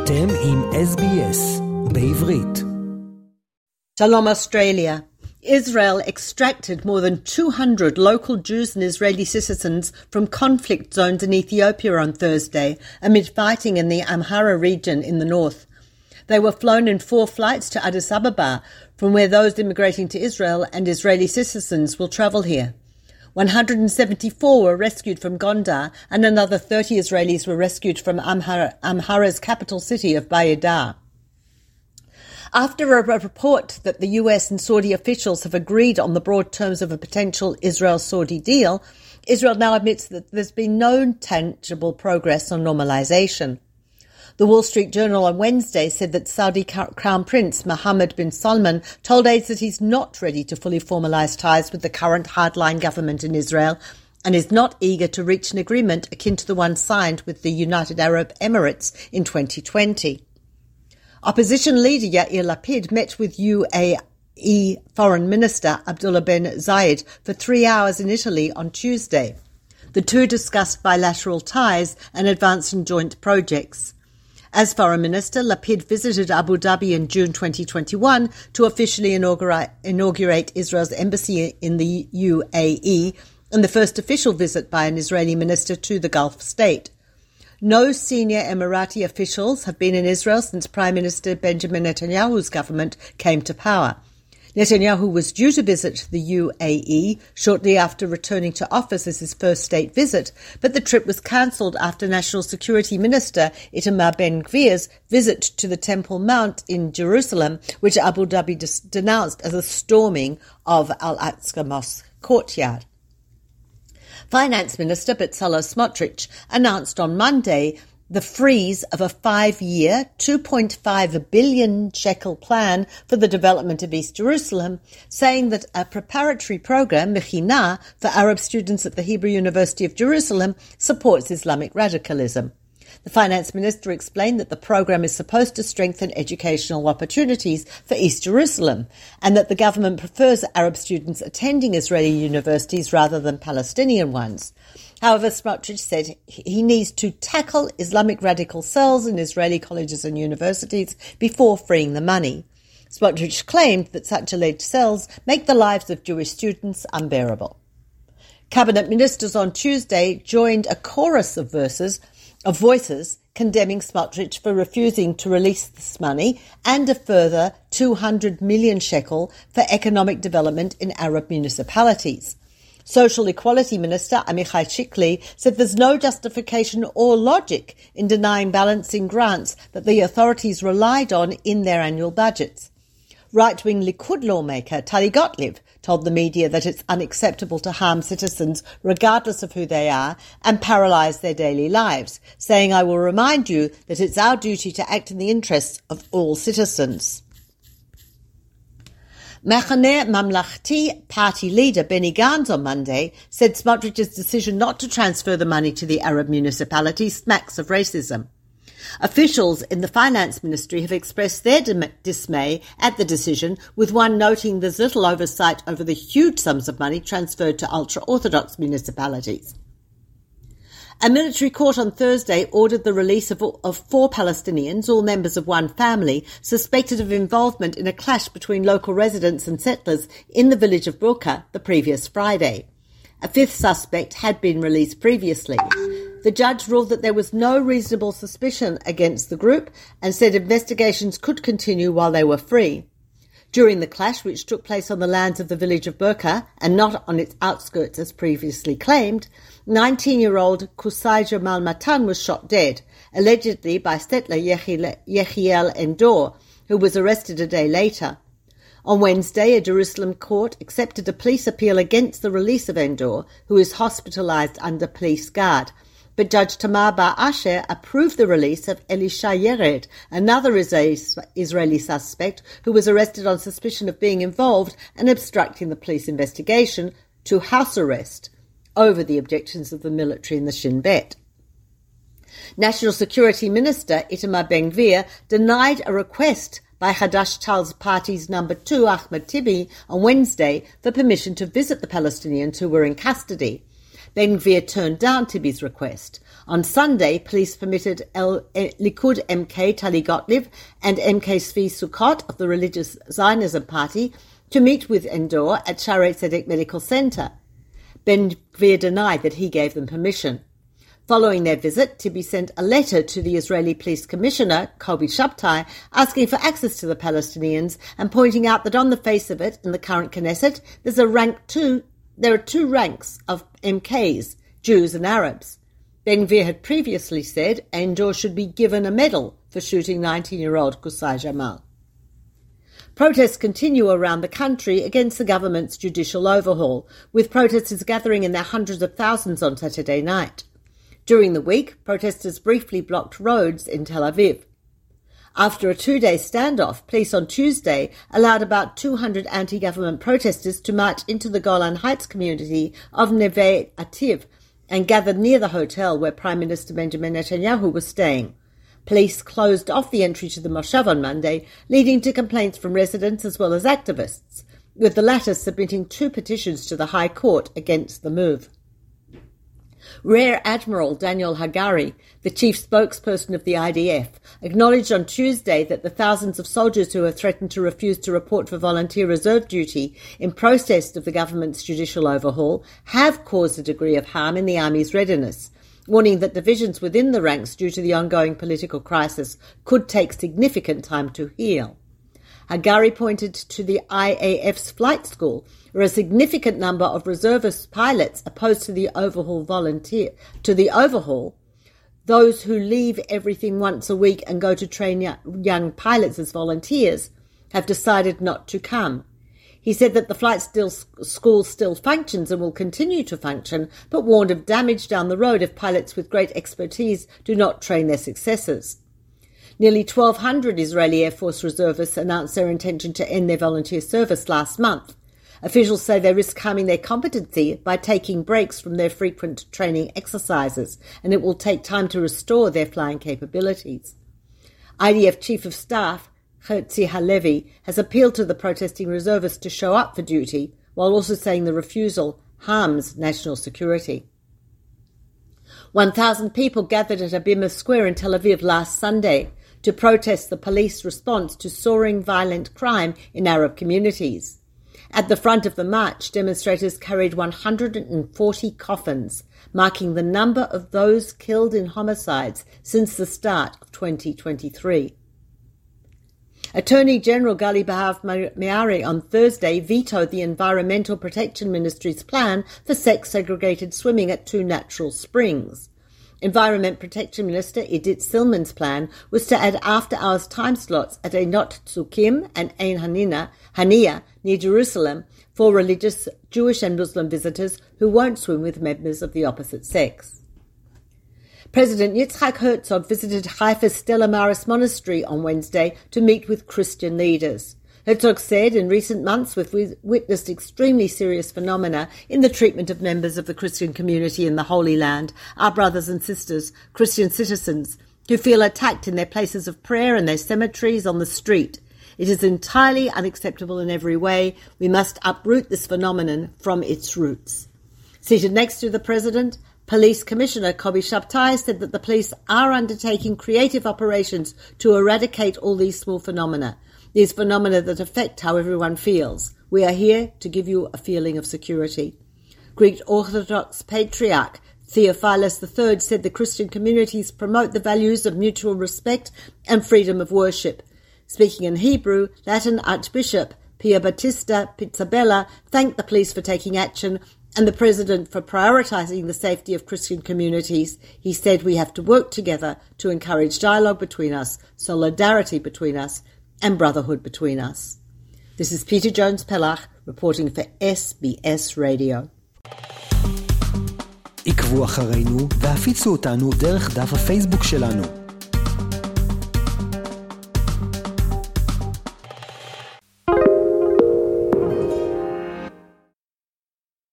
אתם עם SBS בעברית. Shalom Australia. Israel extracted more than 200 local Jews and Israeli citizens from conflict zones in Ethiopia on Thursday amid fighting in the Amhara region in the north. They were flown in four flights to Addis Ababa, from where those immigrating to Israel and Israeli citizens will travel here. 174 were rescued from Gondar, and another 30 Israelis were rescued from Amhara, Amhara's capital city of Bahir Dar. After a report that the US and Saudi officials have agreed on the broad terms of a potential Israel Saudi deal, Israel now admits that there's been no tangible progress on normalization. The Wall Street Journal on Wednesday said that Saudi Crown Prince Mohammed bin Salman told aides that he's not ready to fully formalize ties with the current hardline government in Israel and is not eager to reach an agreement akin to the one signed with the United Arab Emirates in 2020. Opposition leader Yair Lapid met with UAE Foreign Minister Abdullah bin Zayed for three hours in Italy on Tuesday. The two discussed bilateral ties and advancing joint projects. As Foreign Minister, Lapid visited Abu Dhabi in June 2021 to officially inaugurate, Israel's embassy in the UAE and the first official visit by an Israeli minister to the Gulf state. No senior Emirati officials have been in Israel since Prime Minister Benjamin Netanyahu's government came to power. Netanyahu was due to visit the UAE shortly after returning to office as his first state visit, but the trip was cancelled after National Security Minister Itamar Ben Gvir's visit to the Temple Mount in Jerusalem, which Abu Dhabi denounced as a storming of Al Aqsa Mosque courtyard. Finance Minister Bezalel Smotrich announced on Monday the freeze of a five-year, 2.5 billion shekel plan for the development of East Jerusalem, saying that a preparatory program, Mechina, for Arab students at the Hebrew University of Jerusalem supports Islamic radicalism. The finance minister explained that the program is supposed to strengthen educational opportunities for East Jerusalem and that the government prefers Arab students attending Israeli universities rather than Palestinian ones. However, Smotrich said he needs to tackle Islamic radical cells in Israeli colleges and universities before freeing the money. Smotrich claimed that such alleged cells make the lives of Jewish students unbearable. Cabinet ministers on Tuesday joined a chorus of verses of voices condemning Smotrich for refusing to release this money and a further 200 million shekel for economic development in Arab municipalities. Social Equality Minister Amichai Shikli said there's no justification or logic in denying balancing grants that the authorities relied on in their annual budgets. Right-wing Likud lawmaker Tali Gottlieb told the media that it's unacceptable to harm citizens regardless of who they are and paralyze their daily lives, saying, I will remind you that it's our duty to act in the interests of all citizens. Machane Mamlachti party leader Benny Gantz on Monday said Smotrich's decision not to transfer the money to the Arab municipalities smacks of racism. Officials in the finance ministry have expressed their dismay at the decision, with one noting there's little oversight over the huge sums of money transferred to ultra-Orthodox municipalities. A military court on Thursday ordered the release of, of, four Palestinians, all members of one family, suspected of involvement in a clash between local residents and settlers in the village of Burqa the previous Friday. A fifth suspect had been released previously. The judge ruled that there was no reasonable suspicion against the group and said investigations could continue while they were free. During the clash, which took place on the lands of the village of Burqa and not on its outskirts as previously claimed, 19-year-old Kusai Jamal Matan was shot dead, allegedly by settler Yechiel Endor, who was arrested a day later. On Wednesday, a Jerusalem court accepted a police appeal against the release of Endor, who is hospitalized under police guard, but Judge Tamar Bar Asher approved the release of Elisha Yered, another Israeli suspect who was arrested on suspicion of being involved and obstructing the police investigation, to house arrest over the objections of the military and the Shin Bet. National Security Minister Itamar Ben Gvir denied a request by Hadash Ta'al's party's number two, Ahmed Tibi, on Wednesday for permission to visit the Palestinians who were in custody. Ben Gvir turned down Tibi's request. On Sunday, police permitted El eh, Likud MK Tali Gottlieb and MK Zvi Sukkot of the Religious Zionism Party to meet with Endor at Shaare Zedek Medical Center. Ben Gvir denied that he gave them permission. Following their visit, Tibi sent a letter to the Israeli Police Commissioner, Kobi Shabtai, asking for access to the Palestinians and pointing out that on the face of it, in the current Knesset, there's a rank two, there are two ranks of MKs, Jews and Arabs. Ben Gvir had previously said Endor should be given a medal for shooting 19-year-old Qusay Jamal. Protests continue around the country against the government's judicial overhaul, with protesters gathering in their hundreds of thousands on Saturday night. During the week, protesters briefly blocked roads in Tel Aviv. After a two-day standoff, police on Tuesday allowed about 200 anti-government protesters to march into the Golan Heights community of Neve Ativ and gathered near the hotel where Prime Minister Benjamin Netanyahu was staying. Police closed off the entry to the moshav on Monday, leading to complaints from residents as well as activists, with the latter submitting two petitions to the High Court against the move. Rear Admiral Daniel Hagari, the chief spokesperson of the IDF, acknowledged on Tuesday that the thousands of soldiers who have threatened to refuse to report for volunteer reserve duty in protest of the government's judicial overhaul have caused a degree of harm in the army's readiness, warning that divisions within the ranks due to the ongoing political crisis could take significant time to heal. Hagari pointed to the IAF's flight school, where a significant number of reservist pilots opposed to the overhaul volunteer to the overhaul, those who leave everything once a week and go to train young pilots as volunteers, have decided not to come. He said that the flight still, school still functions and will continue to function, but warned of damage down the road if pilots with great expertise do not train their successors. Nearly 1,200 Israeli Air Force reservists announced their intention to end their volunteer service last month. Officials say they risk harming their competency by taking breaks from their frequent training exercises, and it will take time to restore their flying capabilities. IDF Chief of Staff Herzi Halevi has appealed to the protesting reservists to show up for duty, while also saying the refusal harms national security. 1,000 people gathered at Habima Square in Tel Aviv last Sunday to protest the police response to soaring violent crime in Arab communities. At the front of the march, demonstrators carried 140 coffins, marking the number of those killed in homicides since the start of 2023. Attorney General Gali Baharav Miara on Thursday vetoed the Environmental Protection Ministry's plan for sex segregated swimming at two natural springs. Environment Protection Minister Idit Silman's plan was to add after-hours time slots at Einot Tzukim and Ein Hanina, Hania near Jerusalem for religious Jewish and Muslim visitors who won't swim with members of the opposite sex. President Yitzhak Herzog visited Haifa's Stella Maris Monastery on Wednesday to meet with Christian leaders. Herzog said in recent months we've witnessed extremely serious phenomena in the treatment of members of the Christian community in the Holy Land, our brothers and sisters, Christian citizens, who feel attacked in their places of prayer and their cemeteries on the street. It is entirely unacceptable in every way. We must uproot this phenomenon from its roots. Seated next to the President, Police Commissioner Kobi Shabtai said that the police are undertaking creative operations to eradicate all these small phenomena these phenomena that affect how everyone feels. We are here to give you a feeling of security. Greek Orthodox Patriarch Theophilus III said the Christian communities promote the values of mutual respect and freedom of worship. Speaking in Hebrew, Latin Archbishop Pierbattista Pizzaballa thanked the police for taking action and the President for prioritizing the safety of Christian communities. He said we have to work together to encourage dialogue between us, solidarity between us, and brotherhood between us. This is Peta Jones Pellach reporting for SBS Radio. עקבו אחרינו והפיצו אותנו דרך דף הפייסבוק שלנו.